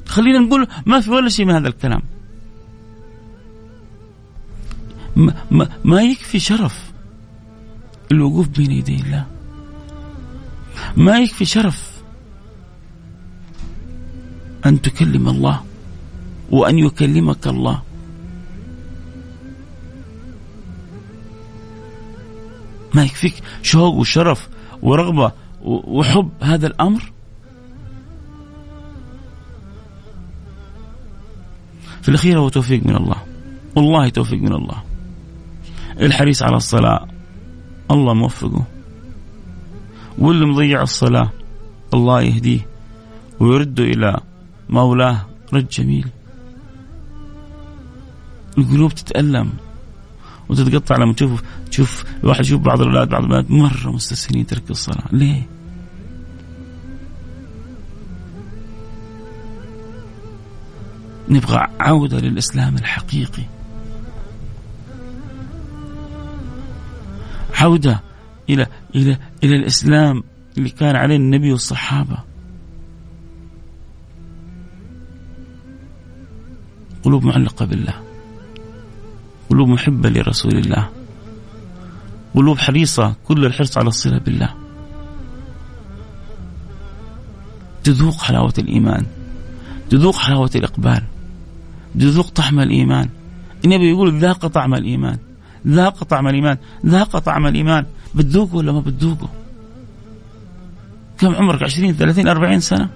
A: خلينا نقول ما في ولا شيء من هذا الكلام. ما, ما, ما يكفي شرف الوقوف بين يدي الله. ما يكفي شرف أن تكلم الله وأن يكلمك الله. ما يكفيك شوق وشرف ورغبة وحب هذا الأمر؟ في الأخير هو توفيق من الله. والله توفيق من الله. الحريص على الصلاة. الله موفقه. واللي مضيع الصلاة الله يهديه ويرده إلى مولاه رد جميل. القلوب تتألم وتتقطع لما تشوف تشوف الواحد يشوف بعض الأولاد بعض البنات مرة مستسهلين ترك الصلاة. ليه؟ نبغى عودة للإسلام الحقيقي. عودة إلى إلى إلى الإسلام اللي كان عليه النبي والصحابة. قلوب معلقة بالله. قلوب محبة لرسول الله. قلوب حريصة كل الحرص على الصلة بالله. تذوق حلاوة الإيمان. تذوق حلاوة الإقبال. تذوق طعم الإيمان. النبي يقول ذاق طعم الإيمان. ذاق طعم الإيمان. ذاق طعم الإيمان. بتذوقه ولا ما بتذوقه؟ كم عمرك؟ 20 30 40 سنة؟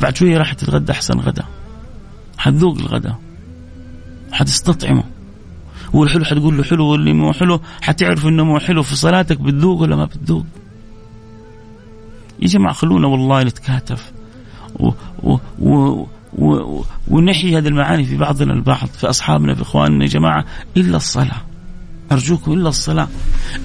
A: بعد شوية راح تتغدى أحسن غدا. حتذوق الغدا. حتستطعمه. والحلو حتقول له حلو واللي مو حلو حتعرف إنه مو حلو. في صلاتك بتذوق ولا ما بتذوق؟ يا جماعة خلونا والله نتكاتف. و و و ونحيي هذه المعاني في بعضنا البعض في أصحابنا في إخواننا يا جماعة إلا الصلاة. أرجوكم إلا الصلاة.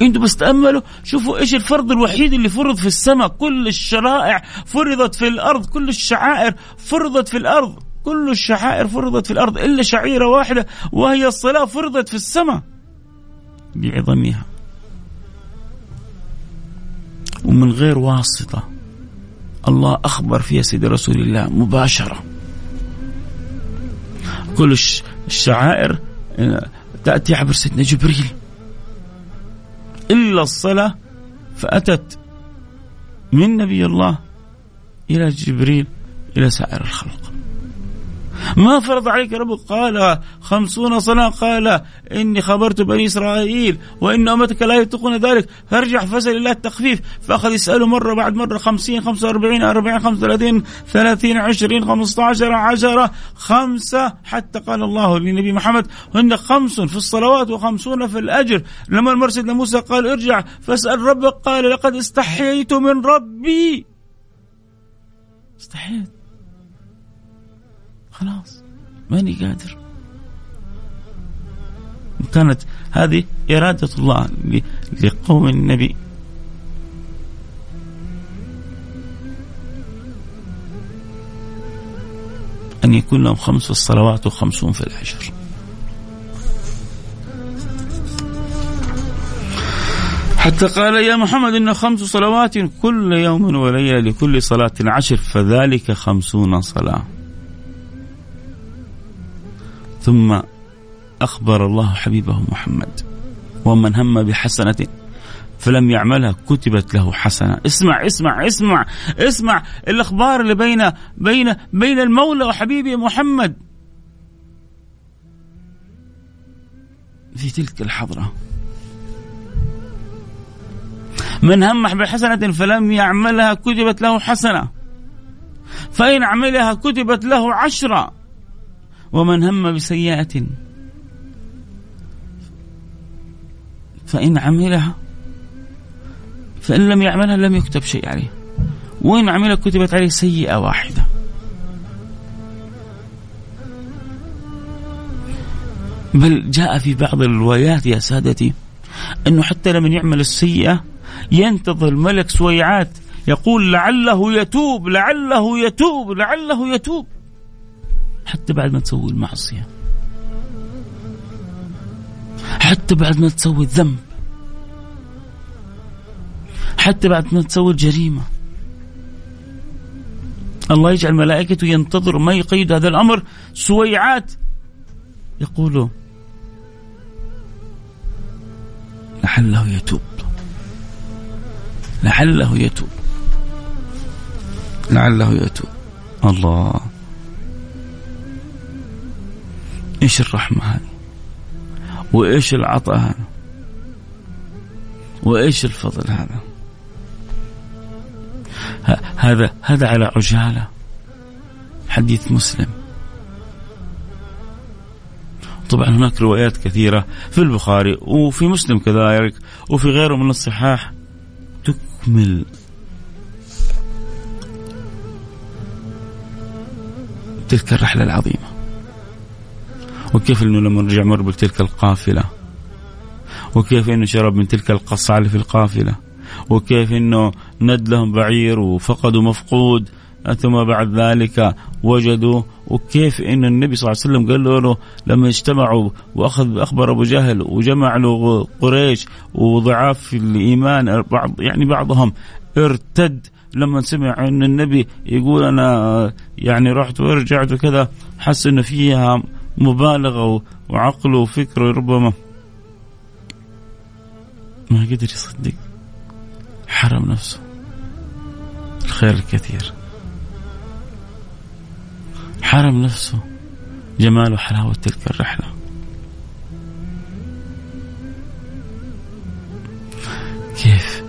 A: أنتوا بس تأملوا شوفوا إيش الفرض الوحيد اللي فرض في السماء. كل الشرائع فرضت في الأرض كل الشعائر فرضت في الأرض. كل الشعائر فرضت في الأرض إلا شعيرة واحدة وهي الصلاة فرضت في السماء بعظمها. ومن غير واسطة الله أخبر فيها سيد رسول الله مباشرة. كل الشعائر تأتي عبر سيدنا جبريل. إلا الصلاة فأتت من نبي الله إلى جبريل إلى سائر الخلق. ما فرض عليك ربك قال خمسون صلاة قال إني خبرت بني إسرائيل وإن أمتك لا يتقون ذلك. فارجع فسأل الله التخفيف. فأخذ يسأله مرة بعد مرة خمسين خمسة وأربعين أربعين خمسة وثلاثين ثلاثين عشرين خمسة عشر عشرة خمسة. حتى قال الله لنبي محمد هن خمس في الصلوات وخمسون في الأجر. لما المرسل لموسى قال ارجع فاسأل ربك. قال لقد استحييت من ربي. استحييت. خلاص ماني قادر. كانت هذه إرادة الله لقوم النبي. أن يكون لهم خمس في الصلوات وخمسون في العشر. حتى قال يا محمد إن خمس صلوات كل يوم وليلة لكل صلاة عشر فذلك خمسون صلاة. ثم أخبر الله حبيبه محمد. ومن هم بحسنة فلم يعملها كتبت له حسنة. اسمع اسمع اسمع اسمع الأخبار اللي بين بين بين المولى وحبيبه محمد. في تلك الحضرة. من هم بحسنة فلم يعملها كتبت له حسنة. فإن عملها كتبت له عشرة. ومن هم بسيئة فإن عملها فإن لم يعملها لم يكتب شيء عليه. وإن عملها كتبت عليه سيئة واحدة. بل جاء في بعض الروايات يا سادتي أنه حتى لمن يعمل السيئة ينتظر الملك سويعات يقول لعله يتوب لعله يتوب لعله يتوب. حتى بعد ما تسوي المعصية. حتى بعد ما تسوي الذنب. حتى بعد ما تسوي الجريمة. الله يجعل ملائكته ينتظر ما يقيد هذا الأمر. سويعات. يقولوا لعله يتوب. لعله يتوب. لعله يتوب. الله. إيش الرحمة هذه؟ وإيش العطاء هذا؟ وإيش الفضل هذا؟ هذا هذا على عجاله حديث مسلم. طبعا هناك روايات كثيرة في البخاري وفي مسلم كذلك وفي غيره من الصحاح تكمل. تلك الرحلة العظيمة. وكيف إنه لما رجع مر بتلك القافلة؟ وكيف إنه شرب من تلك القصعه اللي في القافلة؟ وكيف إنه ند لهم بعير وفقدوا مفقود ثم بعد ذلك وجدوا وكيف ان النبي صلى الله عليه وسلم قال له لما اجتمعوا وأخذ أخبر أبو جهل وجمع له قريش وضعاف الإيمان بعض يعني بعضهم ارتد. لما سمع إن النبي يقول أنا يعني رحت ورجعت وكذا حس إنه فيها مبالغة وعقله وفكره ربما. ما قدر يصدق. حرم نفسه. الخير الكثير. حرم نفسه. جمال وحلاوة تلك الرحلة. كيف؟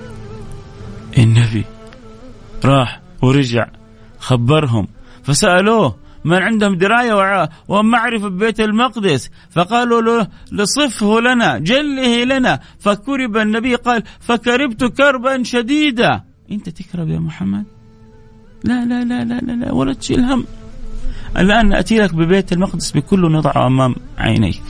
A: النبي راح ورجع خبرهم فسألوه. من عندهم دراية ومعرفة ببيت المقدس. فقالوا له لصفه لنا جله لنا. فكرب النبي قال فكربت كربا شديدا. أنت تكرب يا محمد؟ لا لا لا لا لا, لا ولا تشيل هم. الآن نأتي لك ببيت المقدس بكله نضعه أمام عينيك.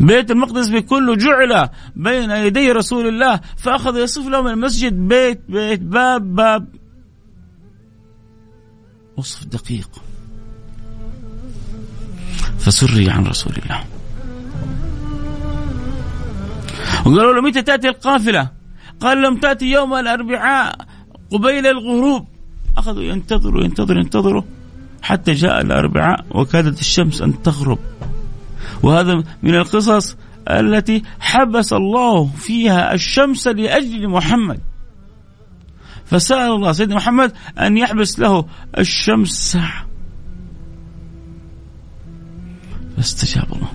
A: بيت المقدس بكله جعل بين يدي رسول الله. فأخذ يصف لهم المسجد بيت بيت باب باب. وصف دقيق. فسري عن رسول الله. وقالوا له متى تأتي القافلة؟ قال لم تأتي يوم الأربعاء قبيل الغروب. أخذوا ينتظروا ينتظروا ينتظروا حتى جاء الأربعاء وكادت الشمس أن تغرب. وهذا من القصص التي حبس الله فيها الشمس لأجل محمد. فسأل الله سيدنا محمد أن يحبس له الشمس. ساعة فاستجاب الله.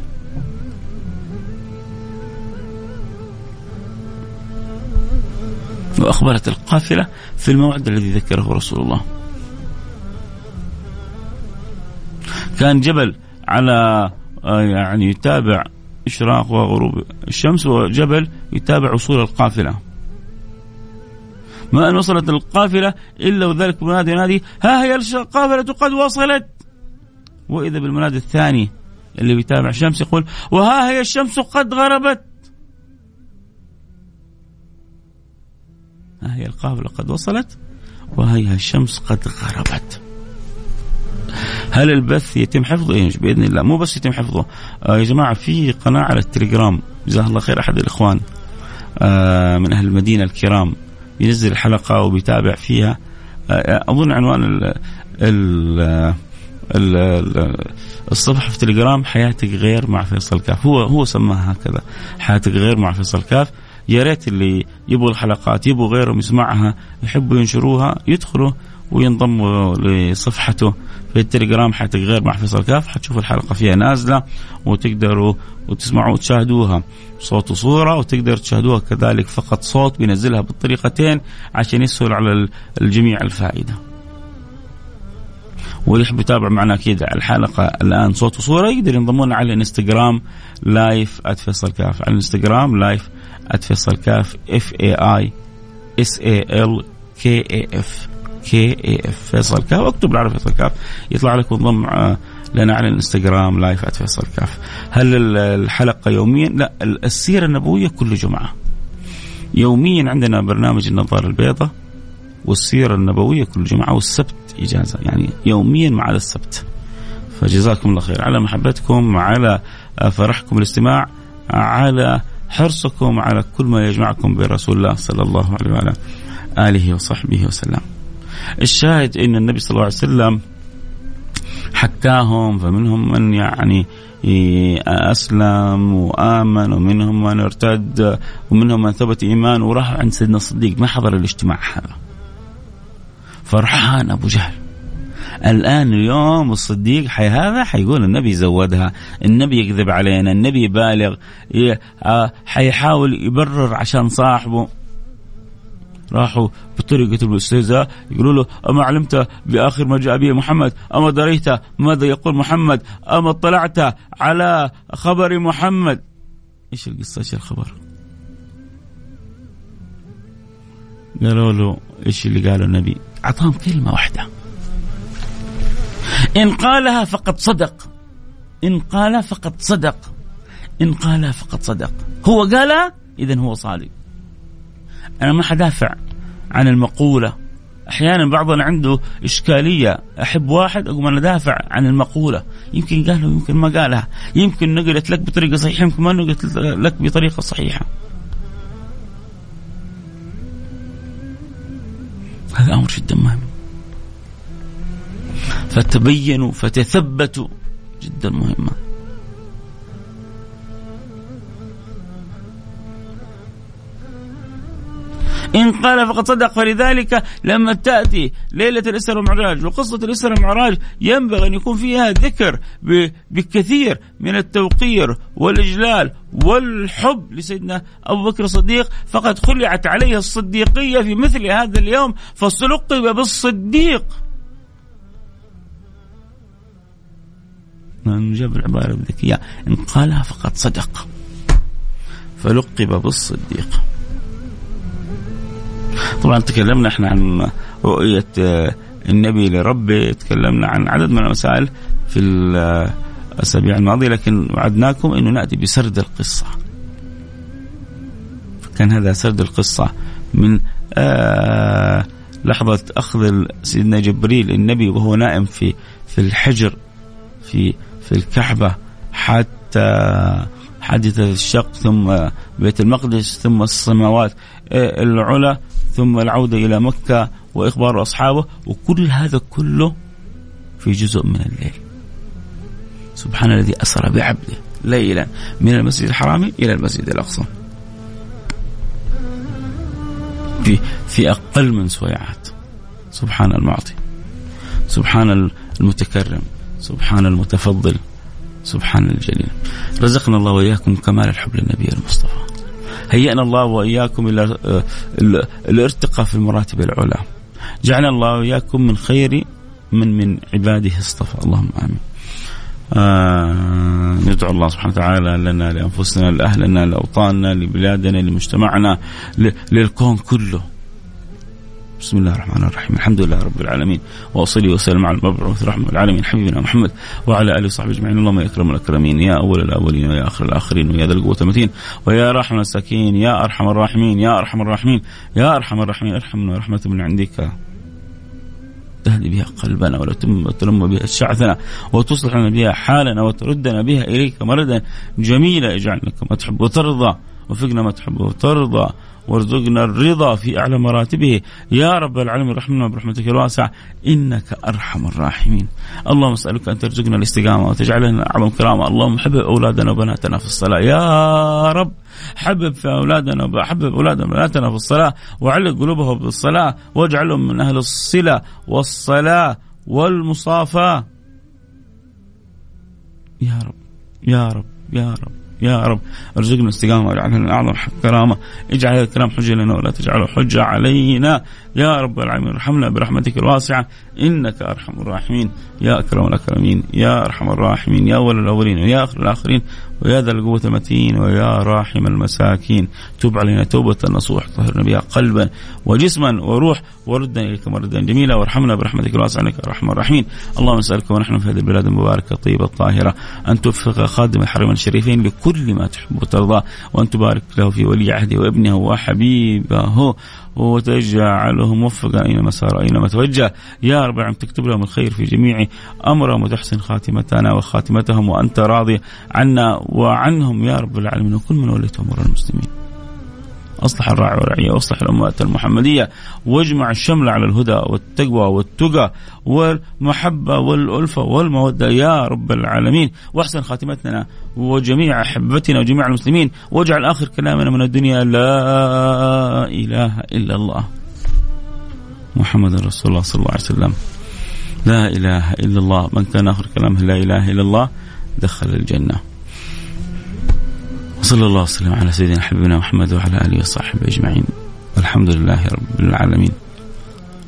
A: وأخبرت القافلة في الموعد الذي ذكره رسول الله. كان جبل على آه، يعني يتابع إشراق وغروب الشمس وجبل يتابع وصول القافلة. ما أن وصلت القافلة إلا وذلك المنادي ينادي ها هي القافلة قد وصلت. وإذا بالمنادي الثاني اللي بيتابع الشمس يقول وها هي الشمس قد غربت. ها هي القافلة قد وصلت وهي الشمس قد غربت. هل البث يتم حفظه؟ إيه بإذن الله. مو بس يتم حفظه. آه يا جماعة في قناة على التليجرام جزاه الله خير أحد الإخوان آه من أهل المدينة الكرام. ينزل الحلقة وبيتابع فيها. أظن عنوان ال الصفحة في تليجرام حياتك غير مع فيصل كاف. هو هو سماها هكذا حياتك غير مع فيصل كاف. يا ريت اللي يبغوا الحلقات يبغوا غيرهم يسمعها يحبوا ينشروها يدخلوا وينضموا لصفحته. في التليجرام حياتك غير مع فيصل كاف حتشوفوا الحلقة فيها نازلة وتقدروا وتسمعوا وتشاهدوها صوت وصورة وتقدر تشاهدوها كذلك فقط صوت بينزلها بالطريقتين عشان يسهل على الجميع الفائدة. واللي يحب يتابع معنا أكيد الحلقة الآن صوت وصورة يقدر ينضمون على الإنستغرام live @فيصل كاف على الإنستغرام live @فيصل كاف F A I S A L K A F K A F فيصل كاف اكتب العربي فيصل كاف. يطلع لك وانضم آه، لنا على الانستغرام live فيصل كاف. هل الحلقة يوميا؟ لا السيرة النبوية كل جمعة. يوميا عندنا برنامج النظارة البيضاء والسيرة النبوية كل جمعة والسبت إجازة. يعني يوميا عدا السبت. فجزاكم الله خير. على محبتكم على فرحكم الاستماع على حرصكم على كل ما يجمعكم برسول الله صلى الله عليه وعلى آله وصحبه وسلم. الشاهد إن النبي صلى الله عليه وسلم حكاهم فمنهم من يعني أسلم وآمن ومنهم من ارتد ومنهم من ثبت إيمان وراح عند سيدنا الصديق. ما حضر الاجتماع هذا. فرحان أبو جهل. الآن اليوم الصديق حي هذا حيقول النبي زودها. النبي يكذب علينا النبي يبالغ آه، حيحاول يبرر عشان صاحبه. راحوا بطريقة الاستهزاء يقولوا له أما علمت بآخر ما جاء به محمد؟ أما دريت ماذا يقول محمد؟ أما اطلعت على خبر محمد؟ إيش القصة إيش الخبر؟ قالوا له إيش اللي قاله النبي؟ أعطاهم كلمة واحدة. إن قالها فقد صدق. إن قال فقد صدق. إن قالها فقد صدق. هو قالها؟ إذا هو صادق. أنا ما حدافع عن المقولة. أحيانا بعضنا عنده إشكالية. أحب واحد أقوم أنا دافع عن المقولة. يمكن قالها ويمكن ما قالها. يمكن نقلت لك بطريقة صحيحة يمكن ما نقلت لك بطريقة صحيحة. هذا أمر جدا مهم. فتبينوا فتثبتوا جدا مهمة. إن قال فقد صدق فلذلك لما تأتي ليلة الإسراء والمعراج وقصة الإسراء والمعراج ينبغي أن يكون فيها ذكر بكثير من التوقير والإجلال والحب لسيدنا أبو بكر الصديق فقد خلعت عليه الصديقية في مثل هذا اليوم فسلقب بالصديق. نجاب العبارة الذكية إن قالها فقد صدق فلقب بالصديق. طبعا تكلمنا إحنا عن رؤية آه، النبي لربه تكلمنا عن عدد من المسائل في الأسابيع الماضية لكن وعدناكم أنه نأتي بسرد القصة. كان هذا سرد القصة من آه لحظة أخذ سيدنا جبريل النبي وهو نائم في في الحجر في في الكعبة حتى حادثة الشق ثم بيت المقدس ثم السماوات آه، العلى ثم العودة إلى مكة وإخبار أصحابه وكل هذا كله في جزء من الليل. سبحان الذي أسرى بعبده ليلا من المسجد الحرام إلى المسجد الأقصى. في في أقل من سويعات سبحان المعطي. سبحان المتكرم. سبحان المتفضل. سبحان الجليل. رزقنا الله وإياكم كمال الحب للنبي المصطفى. هيأنا الله وإياكم إلى آه، الارتقاء في المراتب العلى. جعلنا الله وإياكم من خير من من عباده اصطفى. اللهم آمين. آه ندعو الله سبحانه وتعالى لنا لأنفسنا لأهلنا لأوطاننا لبلادنا لمجتمعنا للكون كله. بسم الله الرحمن الرحيم. الحمد لله رب العالمين. وأصلي وسلم على المبعوث رحمة العالمين. حبيبنا محمد وعلى آله وصحبه أجمعين. اللهم يا أكرم الأكرمين يا أول الأولين ويا آخر الآخرين ويا ذا القوة المتين ويا راحم المساكين يا أرحم الراحمين يا أرحم الراحمين يا أرحم الراحمين. ارحمنا رحمه من عندك. تهدي بها قلبنا ولا تلم بها شعثنا وتصلح لنا بها حالنا وتردنا بها إليك مردا جميلا اجعلنا كما تحب وترضى. وفقنا ما تحب وترضى. وارزقنا الرضا في أعلى مراتبه. يا رب العالمين رحمنا برحمتك الواسعة إنك أرحم الراحمين. اللهم أسألك أن ترزقنا الاستقامة وتجعلنا أعظم كرامة. اللهم حبب أولادنا وبناتنا في الصلاة. يا رب حبب في أولادنا حبب أولادنا وبناتنا في الصلاة. وعلق قلوبهم بالصلاة. واجعلهم من أهل الصلة والصلاة والمصافاة. يا رب يا رب يا رب. يا رب أرزقنا الاستقامه واجعلنا من اعظم كرامة. اجعل هذا الكلام حجة لنا ولا تجعله حجة علينا. يا رب العالمين ارحمنا برحمتك الواسعة. إنك أرحم الراحمين. يا أكرم الأكرمين. يا أرحم الراحمين. يا أول الأولين. ويا آخر الآخرين. ويا ذا القوة المتين ويا راحم المساكين. تب علينا توبة نصوح طهرنا بها قلبا وجسما وروح. وردنا إليك مردا جميلا. وارحمنا برحمتك الواسعة إنك الرحمن الرحيم اللهم نسألك ونحن في هذه البلاد المباركة الطيبة الطاهرة أن توفق خادم الحرمين الشريفين لكل ما تحب وترضى وأن تبارك له في ولي عهده وابنه وحبيبه. وتجعله موفقا اينما سار أينما توجه يا رب العالمين تكتب لهم الخير في جميع أمرهم وتحسن خاتمتنا وخاتمتهم وأنت راضي عنا وعنهم يا رب العالمين. وكل من وليت أمور المسلمين. أصلح الراعي والرعية وأصلح الامه المحمدية واجمع الشمل على الهدى والتقوى والتقى والمحبة والألفة والمودة يا رب العالمين. وأحسن خاتمتنا وجميع أحبتنا وجميع المسلمين واجعل آخر كلامنا من الدنيا لا إله إلا الله. محمد رسول الله صلى الله عليه وسلم. لا إله إلا الله من كان آخر كلامه لا إله إلا الله دخل الجنة. وصلى الله وسلم على سيدنا حبيبنا محمد وعلى آله وصحبه أجمعين والحمد لله رب العالمين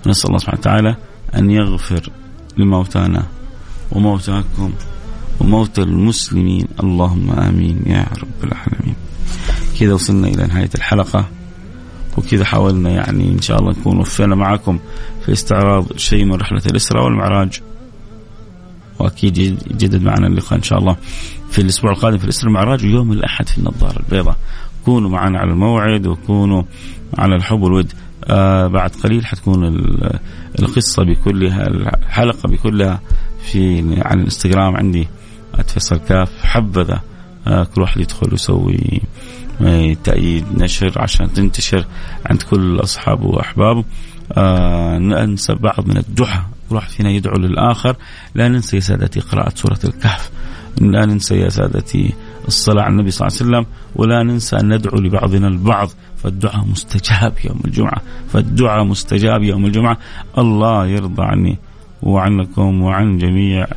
A: نسأل الله سبحانه وتعالى أن يغفر لموتانا وموتاكم وموتى المسلمين. اللهم آمين يا رب العالمين. كذا وصلنا إلى نهاية الحلقة. وكذا حاولنا يعني إن شاء الله نكون وفينا معكم في استعراض شيء من رحلة الإسراء والمعراج. وأكيد يجدد معنا اللقاء إن شاء الله في الأسبوع القادم في الاسره المعراج ويوم الأحد في النظارة البيضاء. كونوا معنا على الموعد وكونوا على الحب والود. آه بعد قليل حتكون القصة بكلها الحلقة بكلها في على الإنستغرام عندي. اتفصل كاف حبذا. آه كل واحد يدخل ويسوي آه، تأييد نشر عشان تنتشر عند كل أصحابه وأحبابه. آه ننسى بعض من الدعاء. كل واحد فينا يدعو للآخر. لا ننسى يا سادتي قراءة سورة الكهف. لا ننسى يا سادتي الصلاة على النبي صلى الله عليه وسلم. ولا ننسى أن ندعو لبعضنا البعض. فالدعاء مستجاب يوم الجمعة. فالدعاء مستجاب يوم الجمعة. الله يرضى عني وعنكم وعن جميع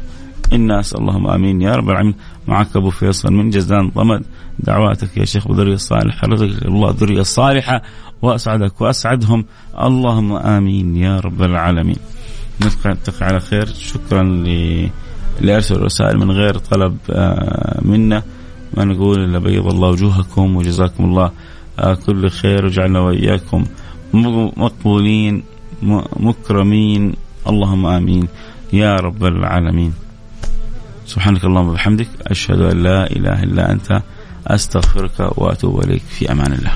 A: الناس اللهم آمين. يا رب العالمين. معك أبو فيصل من جزان طمد دعواتك يا شيخ بذريه الصالحة رزقك الله الذرية الصالحة وأسعدك وأسعدهم. اللهم آمين يا رب العالمين. نلتقي على خير. شكرا ل لأرسل الرسائل من غير طلب آه، منا. ما نقول إلا بيض الله وجوهكم وجزاكم الله آه، كل خير وجعلنا وإياكم مقبولين مكرمين. اللهم آمين. يا رب العالمين. سبحانك اللهم وبحمدك أشهد أن لا إله إلا أنت أستغفرك وأتوب إليك في أمان الله.